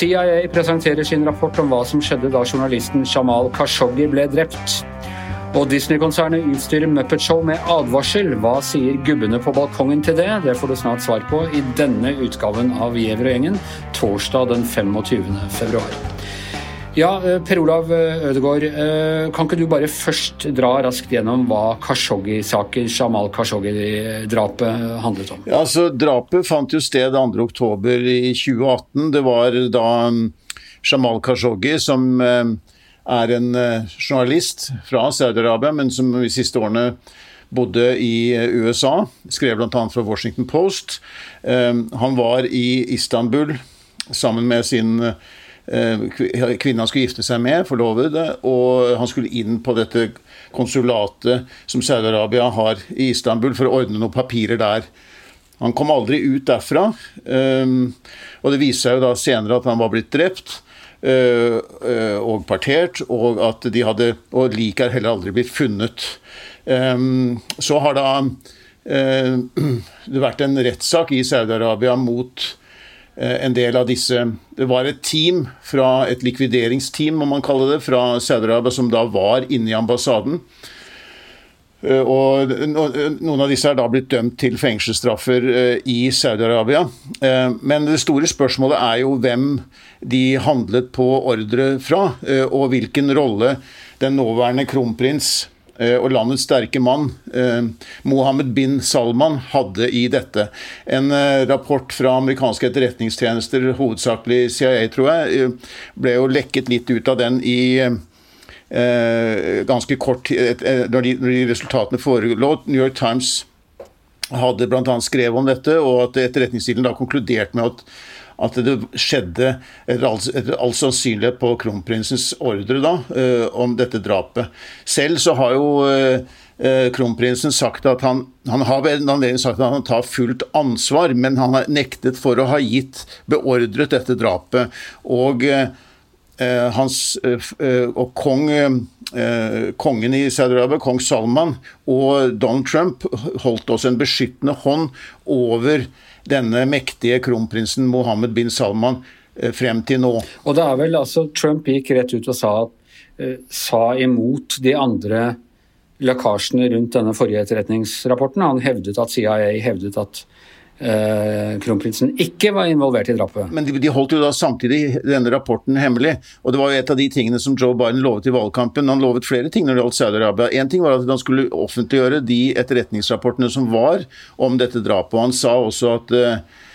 CIA presenterer sin rapport om hva som skjedde da journalisten Jamal Khashoggi ble drept. Og Disney-konsernet utstyrer Muppet Show med advarsel. Hva sier gubbene på balkongen til det? Det får du snart svar på i denne utgaven av Giæver og gjengen, torsdag den 25. februar. Ja, eh, Per Olav eh, Ødegaard, eh, kan ikke du bare først dra raskt gjennom hva Khashoggi-saken, Jamal Khashoggi-drapet handlet om? Ja, altså Drapet fant jo sted 2.10 i 2018. Det var da um, Jamal Khashoggi, som er en journalist fra Saudi-Arabia, men som de siste årene bodde i USA. Skrev bl.a. for Washington Post. Han var i Istanbul sammen med sin Eh, kvinnen han skulle gifte seg med, forlovede, og han skulle inn på dette konsulatet som Saudi-Arabia har i Istanbul, for å ordne noen papirer der. Han kom aldri ut derfra, ehm, og det viste seg jo da senere at han var blitt drept. Eh, eh, og partert, og at de hadde Og liket er heller aldri blitt funnet. Så har da det vært en rettssak i Saudi-Arabia mot Eh, en del av disse Det var et team, fra et likvideringsteam, må man kalle det, fra Saudi-Arabia som da var inne i ambassaden. Eh, og Noen av disse er da blitt dømt til fengselsstraffer eh, i Saudi-Arabia. Men det store spørsmålet er jo hvem de handlet på ordre fra, og hvilken rolle den nåværende kronprins Eh, og landets sterke mann, eh, Mohammed bin Salman, hadde i dette. En eh, rapport fra amerikanske etterretningstjenester, hovedsakelig CIA, tror jeg, ble jo lekket litt ut av den i ganske kort når de, når de resultatene forelå. New York Times hadde bl.a. skrevet om dette, og at etterretningsstilen da konkluderte med at at det skjedde etter all sannsynlighet på kronprinsens ordre da, eh, om dette drapet. Selv så har jo eh, eh, kronprinsen sagt at han, han har sagt at han tar fullt ansvar, men han har nektet for å ha gitt beordret dette drapet. Og eh, hans eh, og kong, eh, kongen i Saudi-Arabia, kong Salman, og Donald Trump holdt også en beskyttende hånd over denne mektige kronprinsen Mohammed bin Salman eh, frem til nå. Og det er vel altså Trump gikk rett ut og sa, eh, sa imot de andre lekkasjene rundt denne forrige etterretningsrapporten. Han hevdet at CIA hevdet at kronprinsen ikke var involvert i drapet. Men de, de, holdt jo da samtidig denne rapporten hemmelig. Og det var jo et av de tingene som Joe Biden lovet i valgkampen. Han lovet flere ting når det gjaldt Saudi-Arabia. Én ting var at han skulle offentliggjøre de etterretningsrapportene som var om dette drapet. Og han sa også at eh,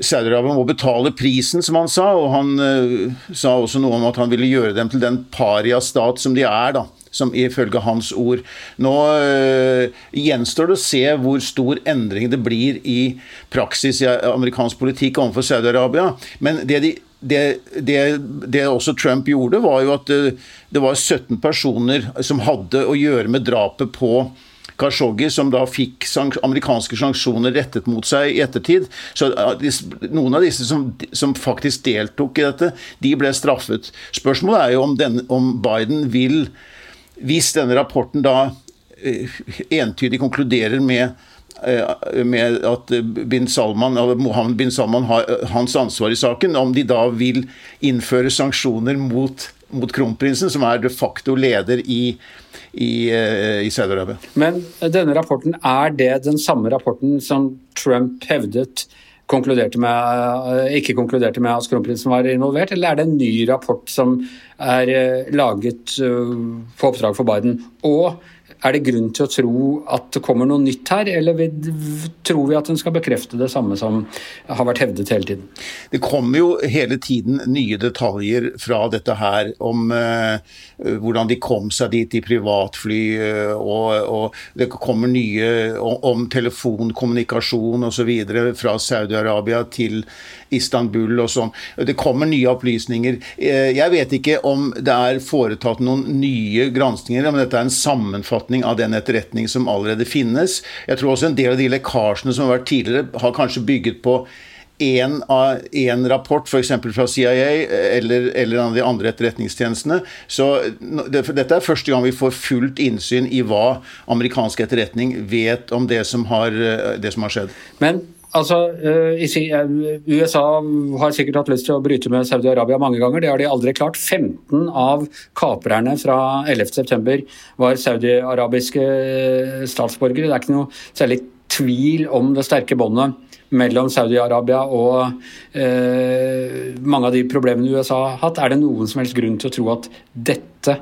Saudi-Arabia må betale prisen, som han sa. Og han uh, sa også noe om at han ville gjøre dem til den paria-stat som de er. da som ifølge hans ord. Nå øh, gjenstår det å se hvor stor endring det blir i praksis i amerikansk politikk overfor Saudi-Arabia. Men det, de, det, det, det, også Trump gjorde, var jo at det, øh, det var 17 personer som hadde å gjøre med drapet på Khashoggi, som da fikk amerikanske sanksjoner rettet mot seg i ettertid. Så Noen av disse som, som faktisk deltok i dette, de ble straffet. Spørsmålet er jo om, den, om Biden vil hvis denne rapporten da eh, entydig konkluderer med eh, med at bin Salman, Mohammed bin Salman har eh, hans ansvar i saken, om de da vil innføre sanksjoner mot, mot kronprinsen, som er de facto leder i, i, i Saudi-Arabia. Men denne rapporten, er det den samme rapporten som Trump hevdet konkluderte med, ikke konkluderte med at kronprinsen var involvert, eller er det en ny rapport som er eh, laget eh, på oppdrag for Biden? Og er det grunn til å tro at det kommer noe nytt her, eller tror vi at den skal bekrefte det samme som har vært hevdet hele tiden? Det kommer jo hele tiden nye detaljer fra dette her om uh, hvordan de kom seg dit i privatfly, uh, og, og, det kommer nye om, om telefonkommunikasjon osv. fra Saudi-Arabia til Istanbul og sånn. Det kommer nye opplysninger. Uh, jeg vet ikke om det er foretatt noen nye granskinger, men dette er en sammenfatning oppfatning av den etterretning som allerede finnes. Jeg tror også en del av de lekkasjene som har vært tidligere, har kanskje bygget på én rapport, f.eks. fra CIA eller, eller av de andre etterretningstjenestene. Så det, Dette er første gang vi får fullt innsyn i hva amerikansk etterretning vet om det som har, det som har skjedd. Men Altså, USA har sikkert hatt lyst til å bryte med Saudi-Arabia mange ganger. Det har de aldri klart. 15 av kaprerne fra 11.9 var saudi-arabiske statsborgere. Det er ikke noe særlig tvil om det sterke båndet mellom Saudi-Arabia og eh, mange av de problemene USA har hatt. Er det noen som helst grunn til å tro at dette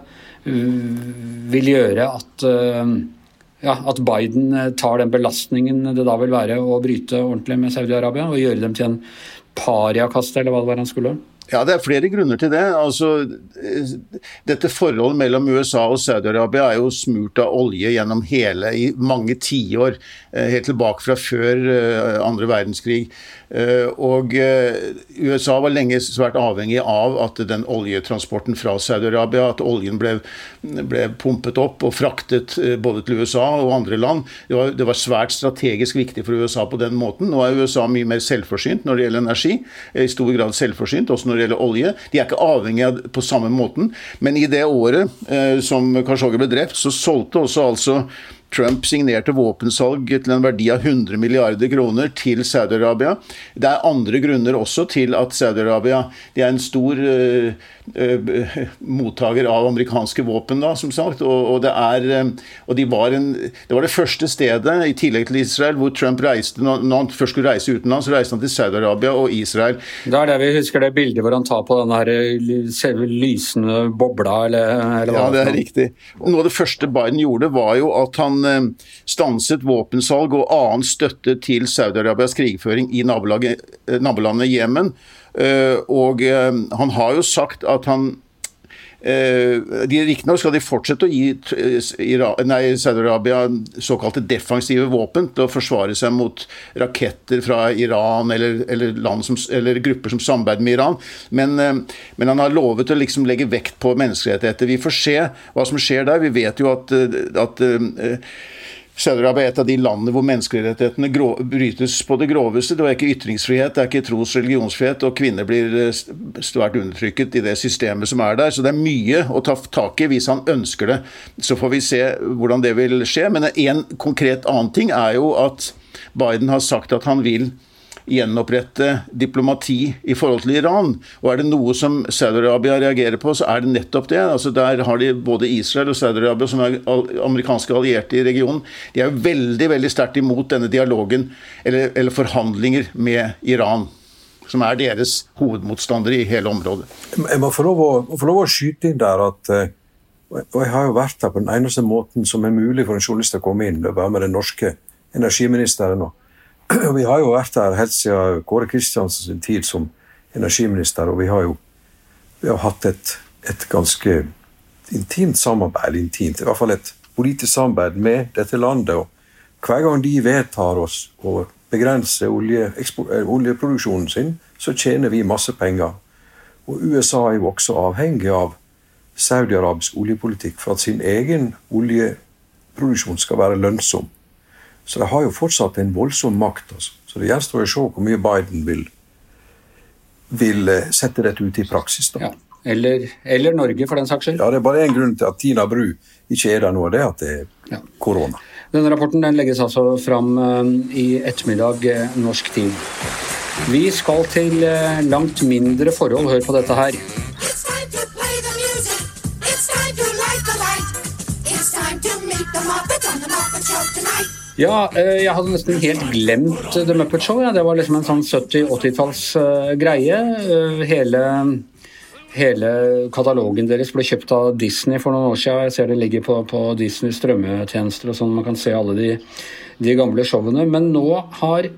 vil gjøre at uh, ja, at Biden eh, tar den belastningen det da vil være å bryte ordentlig med Saudi-Arabia og gjøre dem til en pariakaste, eller hva det var han skulle? Ja, Det er flere grunner til det. Altså, dette Forholdet mellom USA og Saudi-Arabia er jo smurt av olje gjennom hele, i mange tiår. Eh, helt tilbake fra før eh, andre verdenskrig. Eh, og USA var lenge svært avhengig av at den oljetransporten fra Saudi-Arabia, at oljen ble, ble, pumpet opp og fraktet både til USA og andre land. Det var, det var, svært strategisk viktig for USA på den måten. Nå er USA mye mer selvforsynt når det gjelder energi. I stor grad selvforsynt også når det gjelder olje. De er ikke avhengig av på samme måten. Men i det året eh, som Khashoggi ble drept, så solgte også altså Trump signerte våpensalg til en verdi av 100 milliarder kroner til Saudi-Arabia. Det er andre grunner også til at Saudi-Arabia er en stor uh, mottaker av amerikanske våpen, da, som sagt. Og, og, det, er, uh, og de var en, det var det første stedet, i tillegg til Israel, hvor Trump reiste Når, han først skulle reise utenlands, så reiste han til Saudi-Arabia og Israel. Da er det vi husker det bildet hvor han tar på den her lysende bobla, eller, eller hva? Ja, det er riktig. Noe av det første Biden gjorde, var jo at han Eh, stanset våpensalg og annen støtte til Saudi-Arabias krigføring i eh, nabolandet Jemen. Eh, og han har jo sagt at han Riktignok skal de fortsette å gi Saudi-Arabia såkalte defensive våpen til å forsvare seg mot raketter fra Iran eller, eller, som, eller grupper som samarbeider med Iran. Men, men, han har lovet å liksom legge vekt på menneskerettigheter. Vi får se hva som skjer der. Vi vet jo at, at Saudi-Arabia er et av de landene hvor menneskerettighetene brytes på det groveste. Det er ikke ytringsfrihet, det er ikke tros- og religionsfrihet, og kvinner blir eh, svært undertrykket i det systemet som er der. Så det er mye å ta tak i hvis han ønsker det. Så får vi se hvordan det vil skje. Men en konkret annen ting er jo at Biden har sagt at han vil gjenopprette diplomati i forhold til Iran. Og er det noe som Saudi-Arabia reagerer på, så er det nettopp det. Altså Der har de både Israel og Saudi-Arabia, som er amerikanske allierte i regionen, de er veldig veldig sterkt imot denne dialogen, eller, eller forhandlinger med Iran som er deres hovedmotstandere i hele området. Jeg må få lov å, få lov å skyte inn der at eh, og Jeg har jo vært der på den eneste måten som er mulig for en journalist å komme inn og være med den norske energiministeren. og Vi har jo vært der helt siden Kåre Kristiansen tid som energiminister, og vi har jo vi har hatt et, et ganske intimt samarbeid, intimt, i hvert fall et politisk samarbeid med dette landet. og Hver gang de vedtar oss å begrense olje, eh, oljeproduksjonen sin, så tjener vi masse penger. Og USA er jo også avhengig av Saudi-Arabisk oljepolitikk for at sin egen oljeproduksjon skal være lønnsom. Så de har jo fortsatt en voldsom makt. Altså. Så det gjenstår å se hvor mye Biden vil, vil eh, sette dette ut i praksis. Ja. Eller, eller, Norge, for den saks skyld. Ja, Det er bare én grunn til at Tina Bru ikke er der nå, og det er at det er ja. korona. Denne rapporten den legges altså fram uh, i ettermiddag uh, norsk tid. Vi skal til langt mindre forhold. Hør på dette her. Ja, eh, jeg hadde nesten helt glemt The Muppet Show. Ja. Det var liksom en sånn 70-80-talls uh, greie. Uh, hele, hele, katalogen deres ble kjøpt av Disney for noen år siden. Jeg ser det ligger på, på Disney strømmetjenester og sånn. Man kan se alle de, de gamle showene. Men nå har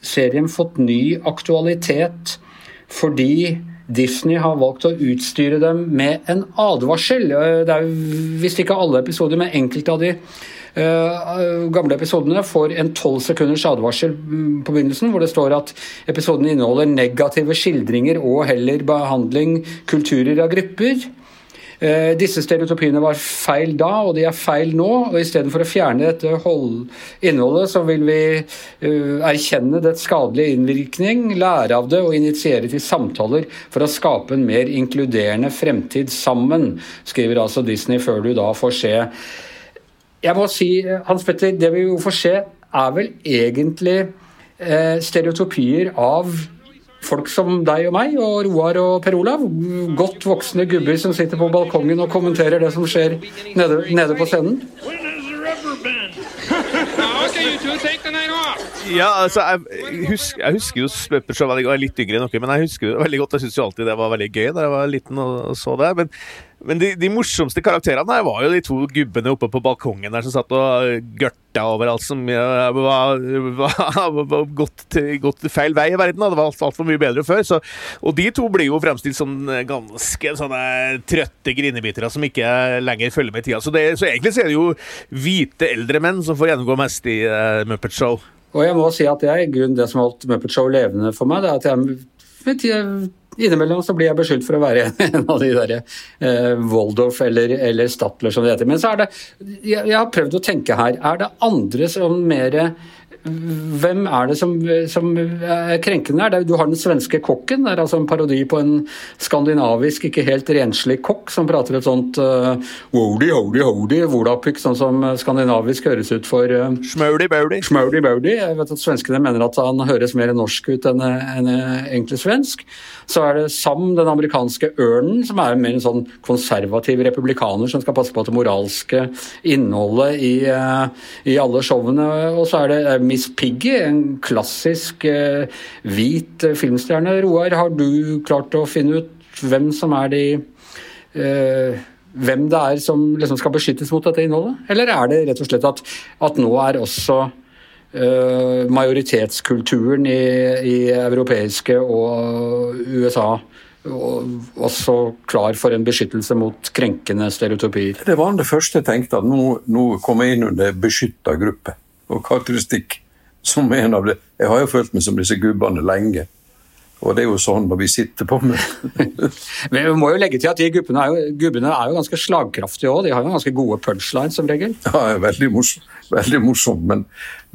serien fått ny aktualitet fordi Disney har valgt å utstyre dem med en advarsel. Det er visst ikke alle episoder, men enkelte av de gamle episodene får en tolv sekunders advarsel mm, på begynnelsen, hvor det står at episodene inneholder negative skildringer og heller behandling kulturer av grupper. Eh, disse stereotypiene var feil da, og de er feil nå. og Istedenfor å fjerne dette innholdet, så vil vi uh, erkjenne dets skadelige innvirkning, lære av det og initiere til samtaler for å skape en mer inkluderende fremtid sammen, skriver altså Disney før du da får se. Jeg må si, Hans Petter, det vi jo får se, er vel egentlig eh, stereotypier av folk som deg og meg, og Roar og Per Olav. Godt voksne gubber som sitter på balkongen og kommenterer det som skjer nede, nede på scenen. Ja, altså, jeg, husker, jeg husker jo godt. Jeg er litt yngre enn dere, men jeg husker jo veldig godt. Jeg syns jo alltid det var veldig gøy da jeg var liten og så det. Men men de, de, morsomste karakterene her var jo de to gubbene oppe på balkongen der som satt og gørta over alt som var, var, var gått, gått, feil vei i verden. Det var altfor mye bedre før. Så, og de to blir jo fremstilt som ganske sånne trøtte grinebitere som ikke lenger følger med i tida. Så, det, så, egentlig så er det jo hvite eldre menn som får gjennomgå mest i uh, Muppet Show. Og jeg må si at er grunnen det som holdt Muppet Show levende for meg. det er at jeg Innimellom så blir jeg beskyldt for å være en av de der eh, Waldorf eller, eller Statler som det heter. Men så er det jeg, jeg har prøvd å tenke her. Er det andre som mer hvem er det som, som er krenkende her? Du har den svenske kokken. Det er altså en parodi på en skandinavisk, ikke helt renslig kokk som prater et sånt uh, wody, hody, hody, volapyk, sånn som skandinavisk høres ut for uh, Schmaudy-baudy. Schmaudy-baudy. Jeg vet at svenskene mener at han høres mer norsk ut enn, enn egentlig svensk. Så er det Sam, den amerikanske ørnen, som er mer en sånn konservativ republikaner som skal passe på det moralske innholdet i, uh, i alle showene. Og så er det Miss Piggy, en klassisk eh, hvit eh, filmstjerne. Roar, har du klart å finne ut hvem som er de eh, hvem det er som liksom skal beskyttes mot dette innholdet? Eller er det rett og slett at, at nå er også majoritetskulturen i, i, europeiske og USA og også klar for en beskyttelse mot krenkende stereotypier? Det var det første jeg tenkte, at nå, nå kommer jeg inn under beskytta gruppe og karakteristikk som en av det. Jeg har jo følt meg som disse gubbene lenge. Og det er jo sånn når vi sitter på med Men vi må jo legge til at de gubbene er jo, gubbene er jo ganske slagkraftige òg. De har jo ganske gode punchlines som regel. Ja, veldig morsomt, veldig morsomt. Men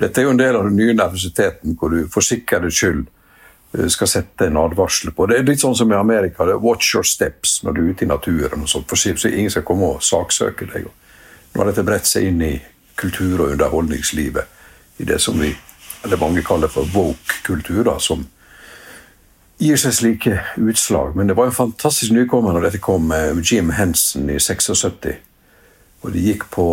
dette er jo en del av den nye nervøsiteten hvor du for sikkerhets skyld eh, skal sette en advarsel på. Det er litt sånn som i Amerika. det er 'Watch your steps' når du er ute i naturen. og sånt, for så ingen skal komme og saksøke deg. Nå har dette bredt seg inn i kultur- og underholdningslivet i det som vi, eller mange kaller for woke-kulturer, som gir seg slike utslag. Men det var en fantastisk nykommer når dette kom med Jim Henson i 76. Og de gikk på,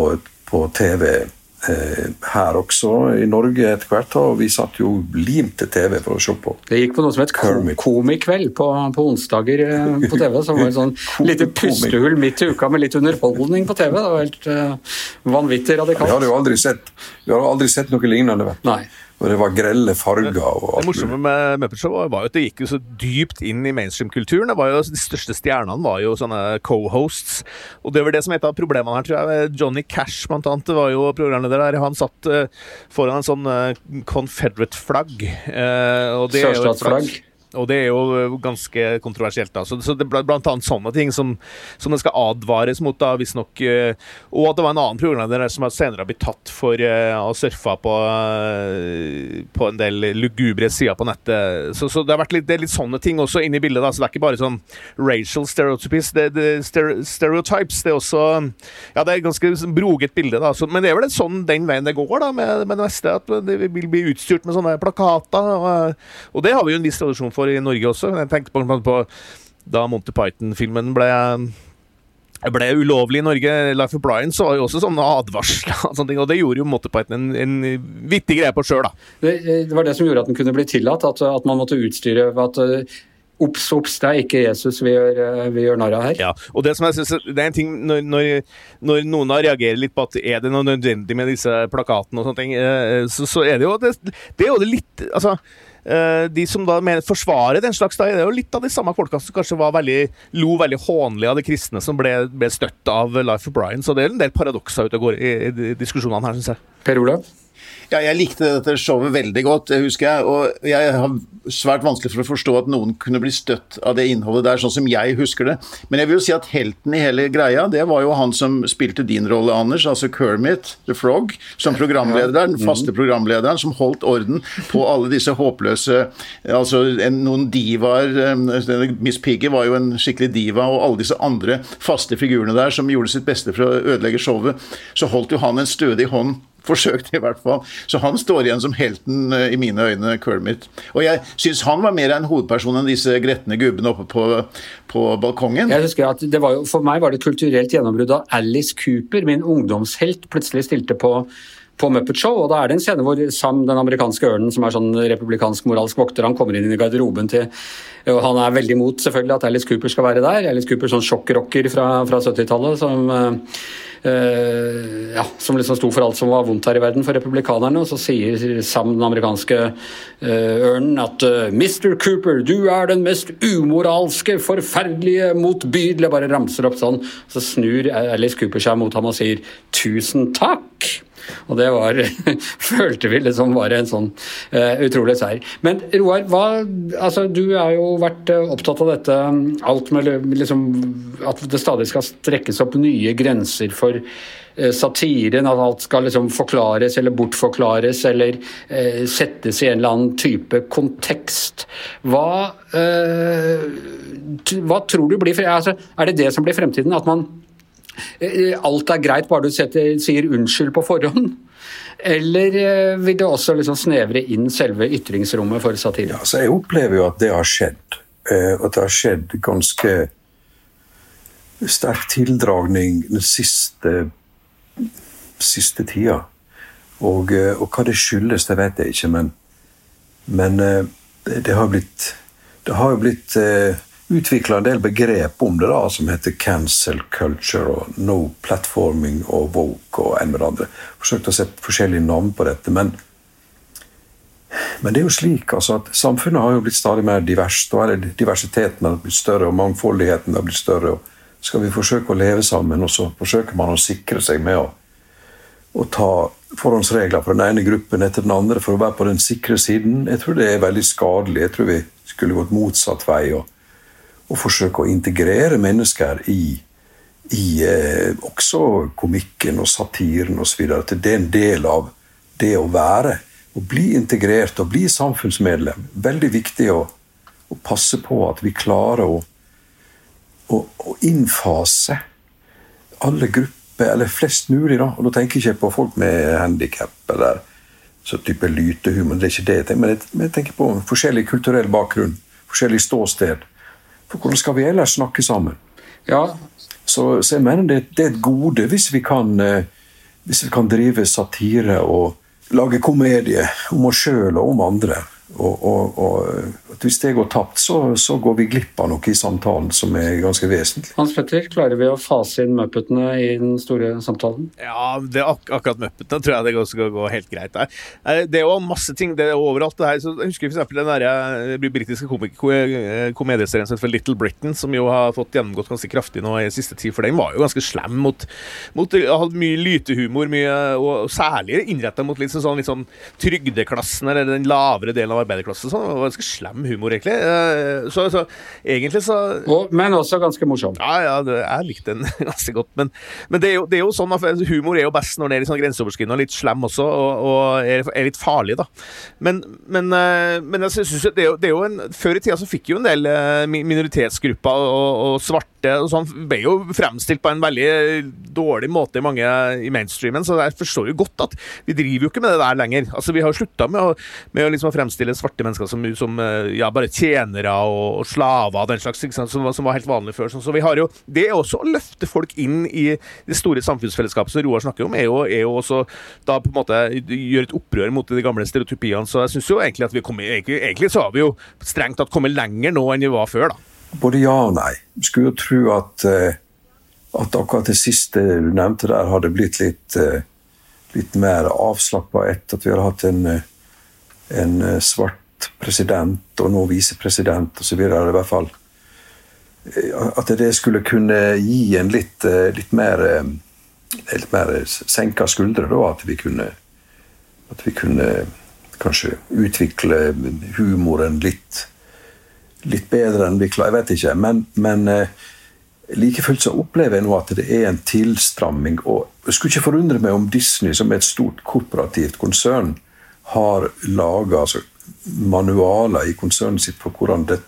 på TV Eh, her også i Norge etter hvert. Og vi satt jo limt til TV for å se på. Det gikk på noe som het Komikveld på, på onsdager eh, på TV. Som var et sånn lite pustehull midt i uka med litt underholdning på TV. Det var helt uh, vanvittig radikalt. Vi hadde jo aldri sett, aldri sett noe lignende. Vet. Nei. Og det var grelle farger. og alt Det morsomme med Muppet Show var jo at det gikk jo så dypt inn i mainstream-kulturen. De største stjernene var jo sånne co-hosts. Og det var det som et av problemene her, tror jeg. Johnny Cash, blant annet, var jo programleder der. Han satt uh, foran en sånn uh, Confederate-flagg. Uh, Sørstatsflagg. Og det er jo ganske kontroversielt. da. Så, så det er blant annet sånne ting som, som det skal advares mot, da, visstnok. Eh, og at det var en annen programleder som senere har blitt tatt for uh, å surfe på, på en del lugubre sider på nettet. Så, så det, har vært litt, det er litt sånne ting også inne i bildet. da, så Det er ikke bare sånn racial stereotypes, det, det stereotypes. Det er også ja, det er et ganske broget bilde. da, så, Men det er vel sånn den veien det går da, med, med det meste. At det vil bli utstyrt med sånne plakater. Og, og det har vi jo en viss tradisjon for for i Norge også. Jeg tenkte på, på da Monty Python-filmen ble ble ulovlig i Norge. Life of Brian så var jo også sånne advarsler, og, sånne ting, og det gjorde jo Monty Python en, en vittig greie på sjøl. Det, det, var det som gjorde at den kunne bli tillatt, at, at man måtte utstyre at Ops, ops, det er ikke Jesus vi gjør, vi gjør narr av her. Ja, og det som jeg synes, det er en ting når, når, når, noen reagerer litt på at er det noe nødvendig med disse plakatene og sånne ting, eh, så, så er det jo det, det er jo det litt altså Eh, de som da mener, forsvarer den slags, da er det jo litt av de samme folka som kanskje var veldig, lo veldig hånlig av de kristne som ble, ble støtt av Life of Brian. Så det er en del paradokser ute og går i, i diskusjonene her, syns jeg. Per Olav? Ja, jeg likte dette showet veldig godt, det husker jeg. Og jeg har svært vanskelig for å forstå at noen kunne bli støtt av det innholdet der, sånn som jeg husker det. Men jeg vil jo si at helten i hele greia, det var jo han som spilte din rolle, Anders. Altså Kermit the Frog, som programleder der. Den faste mhm. programlederen som holdt orden på alle disse håpløse Altså noen divaer Miss Piggy var jo en skikkelig diva, og alle disse andre faste figurene der som gjorde sitt beste for å ødelegge showet. Så holdt jo han en stødig hånd forsøkte i hvert fall. Så han står igjen som helten eh, i mine øyne, Kermit. Og jeg syns han var mer en hovedperson enn disse gretne gubbene oppe på, på balkongen. Jeg husker at det var For meg var det kulturelt gjennombrudd da Alice Cooper, min ungdomshelt, plutselig stilte på på Muppet Show, og da er det en scene hvor Sam, den amerikanske ørnen, som er sånn republikansk moralsk vokter, han kommer inn i garderoben til og Han er veldig imot selvfølgelig at Alice Cooper skal være der. Alice Cooper, sånn sjokkrocker fra, fra 70-tallet, som Uh, ja, som liksom sto for alt som var vondt her i verden for republikanerne. Og så sier Sam, den amerikanske uh, ørnen, at uh, Mr. Cooper, du er den mest umoralske, forferdelige, motbydelige Bare ramser opp sånn. Så snur Alice Cooper seg mot ham og sier tusen takk. Og det var følte vi liksom var en sånn uh, utrolig seier. Men Roar, hva, altså, du har jo vært uh, opptatt av dette alt med liksom, at det stadig skal strekkes opp nye grenser for uh, satiren, at alt skal liksom forklares eller bortforklares eller settes i en eller annen type kontekst. Hva, hva tror du blir altså, Er det det som blir fremtiden? At man Eh, alt er greit bare du setter, sier unnskyld på forhånd? Eller eh, vil det også liksom snevre inn selve ytringsrommet for satire? Ja, jeg opplever jo at det har skjedd. Eh, at det har skjedd ganske sterk tildragning den siste, siste tida. Og, og, hva det skyldes, det vet jeg ikke, men, men det, har blitt Det har jo blitt utvikla en del begrep om det, da, som heter cancel culture og no platforming og woke og en med det andre. Forsøkte å sette forskjellige navn på dette. Men, men det er jo slik altså, at samfunnet har jo blitt stadig mer diverst. og Diversiteten har blitt større, og mangfoldigheten har blitt større. og Skal vi forsøke å leve sammen, og så forsøker man å sikre seg med å, å ta forhåndsregler fra den ene gruppen etter den andre for å være på den sikre siden. Jeg tror det er veldig skadelig. Jeg tror vi skulle gått motsatt vei. og og forsøke å integrere mennesker i, i eh, også komikken og satiren osv. At det er en del av det å være. Å bli integrert og bli samfunnsmedlem. Veldig viktig å, å passe på at vi klarer å, å, å innfase alle grupper, eller flest mulig. da, og Da tenker jeg ikke på folk med handikap eller så type lytehumor. det er ikke det jeg tenker, Men jeg, tenker på forskjellig kulturell bakgrunn, forskjellig ståsted. For hvordan skal vi ellers snakke sammen? Ja. Så, så, jeg mener det, det, er et gode hvis vi kan, eh, hvis vi kan drive satire og lage komedie om oss sjøl og om andre. Og, og, og Hvis det går tapt, så, så, går vi glipp av noe i samtalen som er ganske vesentlig. Hans Petter, klarer vi å fase inn muppetene i den store samtalen? Ja, det ak akkurat muppetene tror jeg det skal gå helt greit der. Det er jo masse ting det er overalt. det her, så Jeg husker f.eks. den der, eh, britiske eh, komedieserien som heter Little Britain, som jo har fått gjennomgått ganske kraftig nå i siste tid, for den var jo ganske slem mot, mot Hadde mye lytehumor, mye, og særlig innretta mot litt sånn, litt sånn trygdeklassen, eller den lavere delen av arbeiderklassen. Sånn. Det var ganske slem humor, egentlig. Eh, så, så egentlig så og, Men også ganske morsom. Ja, ja, det, jeg likte den ganske godt. Men, men det, er jo, det, er jo, sånn at humor er jo best når det er litt sånn grenseoverskridende og litt slem også, og, og er, er, litt farlig, da. Men, men, eh, men jeg synes det, er jo, det er jo en Før i tida så fikk jo en del eh, minoritetsgrupper og, og svarte og sånn ble jo fremstilt på en veldig dårlig måte i mange i mainstreamen, så jeg forstår jo godt at vi driver jo ikke med det der lenger. Altså Vi har slutta med med å liksom fremstille svarte mennesker som, som eh, ja, bare tjenere og, og slaver og den slags, som, som, var helt vanlig før. Så vi har jo, Det er også å løfte folk inn i det store samfunnsfellesskapet som Roar snakker om, er jo, er jo også da på en måte gjøre et opprør mot de gamle stereotypiene. Så jeg syns jo egentlig at vi kommer, egentlig, egentlig så har vi jo strengt tatt kommet lenger nå enn vi var før, da. Både ja og nei. Skulle jo tro at, eh, at akkurat det siste du nevnte der, hadde blitt litt, eh, litt mer avslappa etter at vi hadde hatt en, en svart president og nå visepresident osv. I hvert fall At det skulle kunne gi en litt, litt mer mer senka skuldre. Da, at vi kunne at vi kunne kanskje utvikle humoren litt, litt bedre enn vi klarer. Jeg vet ikke. Men, men eh, like fullt så opplever jeg nå at det er en tilstramming. Og jeg skulle ikke forundre meg om Disney, som er et stort korporativt konsern, har laga altså, manualer i konsernet sitt for hvordan det,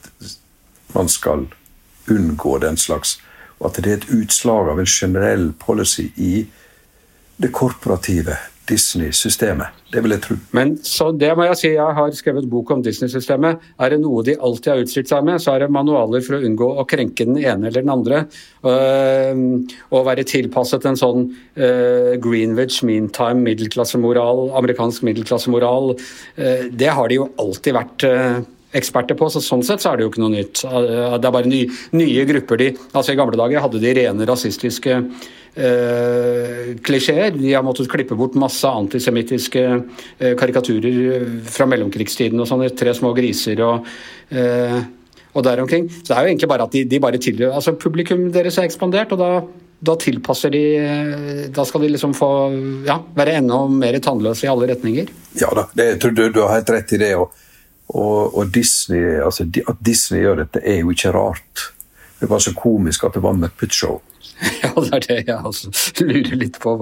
man skal unngå den slags. Og at det er et utslag av en generell policy i det korporative Disney-systemet. Det vil jeg tro. Men så det må jeg si, jeg har skrevet bok om Disney-systemet. Er det noe de alltid har utstyrt seg med, så er det manualer for å unngå å krenke den ene eller den andre. Og være tilpasset en sånn uh, Greenwich meantime middelklassemoral, amerikansk middelklassemoral. Uh, det har de jo alltid vært. eksperter på, så Sånn sett så er det jo ikke noe nytt. Det er bare nye, nye grupper. De, altså I gamle dager hadde de rene rasistiske klisjeer. De har måttet klippe bort masse antisemittiske eh, karikaturer fra mellomkrigstiden og sånne tre små griser og, eh, og der omkring. Så det er jo egentlig bare at de, de bare til, altså Publikum deres er ekspandert, og da, da tilpasser de Da skal de liksom få ja, være enda mer tannløse i alle retninger. Ja da, det, jeg tror du, du har helt rett i det. og og, og Disney, altså, At Disney gjør dette, er jo ikke rart. Det var så komisk at det var Muppet Show. Ja, det er det jeg også lurer litt på.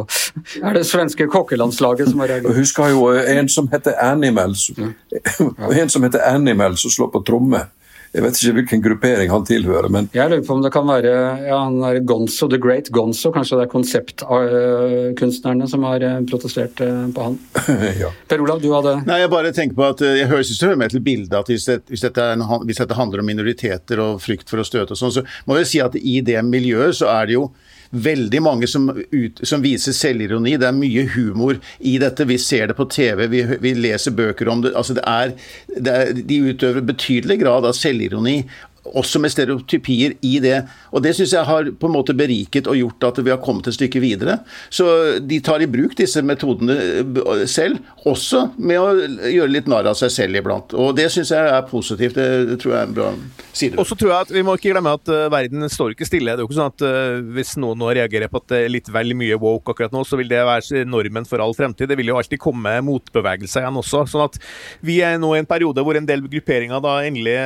Er det svenske kokkelandslaget som har reagert? Jeg husker jo en som heter Animals, en som heter Animals og slår på tromme. Jeg vet ikke hvilken gruppering han tilhører, men Jeg lurer på om det kan være ja, han er Gonzo, The Great Gonzo. Kanskje det er konseptkunstnerne som har eh, protestert eh, på han. ja. Per Olav, du hadde Nei, Jeg bare tenker på at eh, jeg høres hører med til bildet at hvis, det, hvis, dette en, hvis, dette handler om minoriteter og frykt for å støte og sånn, så må jeg si at i det miljøet så er det jo veldig mange som, ut, som, viser selvironi. Det er mye humor i dette. Vi ser det på TV, vi, vi leser bøker om det. Altså det, er, det er, de utøver betydelig grad av selvironi også med stereotypier i det. Og det syns jeg har på en måte beriket og gjort at vi har kommet et stykke videre. Så de tar i bruk disse metodene eh, selv, også med å gjøre litt narr av seg selv iblant. Og det syns jeg er positivt. Det tror jeg er en bra side. Og så tror jeg at Vi må ikke glemme at uh, verden står ikke stille. Det er jo ikke sånn at uh, Hvis noen nå reagerer på at det er litt vel mye woke akkurat nå, så vil det være normen for all fremtid. Det vil jo alltid komme motbevegelser igjen også. sånn at Vi er nå i en periode hvor en del grupperinger da endelig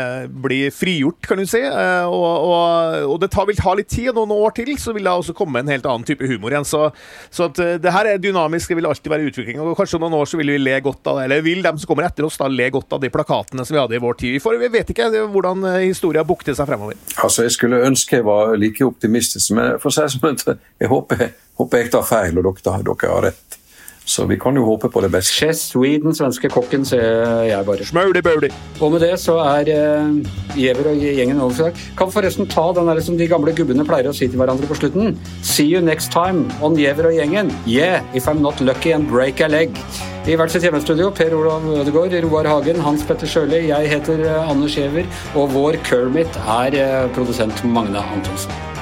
blir frigjort kan du si. Eh, og, og, og det tar, vil ta litt tid, noen år til, så vil det også komme en helt annen type humor igjen. Så, så at eh, det her er dynamisk, det vil alltid være utvikling. Og kanskje om noen år så vil vi le godt av det, eller vil dem som kommer etter oss, da le godt av de plakatene som vi hadde i vår tid. For vi vet ikke hvordan historia historien bukter seg fremover. Altså, Jeg skulle ønske jeg var like optimistisk, men for å si som jeg håper, håper jeg tar feil, og dere, dere har rett. Så vi kan jo håpe på det beste. Chess Sweden, svenske kokken, ser jeg bare. Smøli, bøli. Og med det så er uh, Giæver og gjengen over. Kan forresten ta den der som de gamle gubbene pleier å si til hverandre på slutten. See you next time on Giæver og gjengen. Yeah, if I'm not lucky and break a leg. I hvert sitt hjemmestudio, Per Olav Ødegaard, Roar Hagen, Hans Petter Sjøli, jeg heter uh, Anders Giæver, og vår Kermit er uh, produsent Magne Antonsen.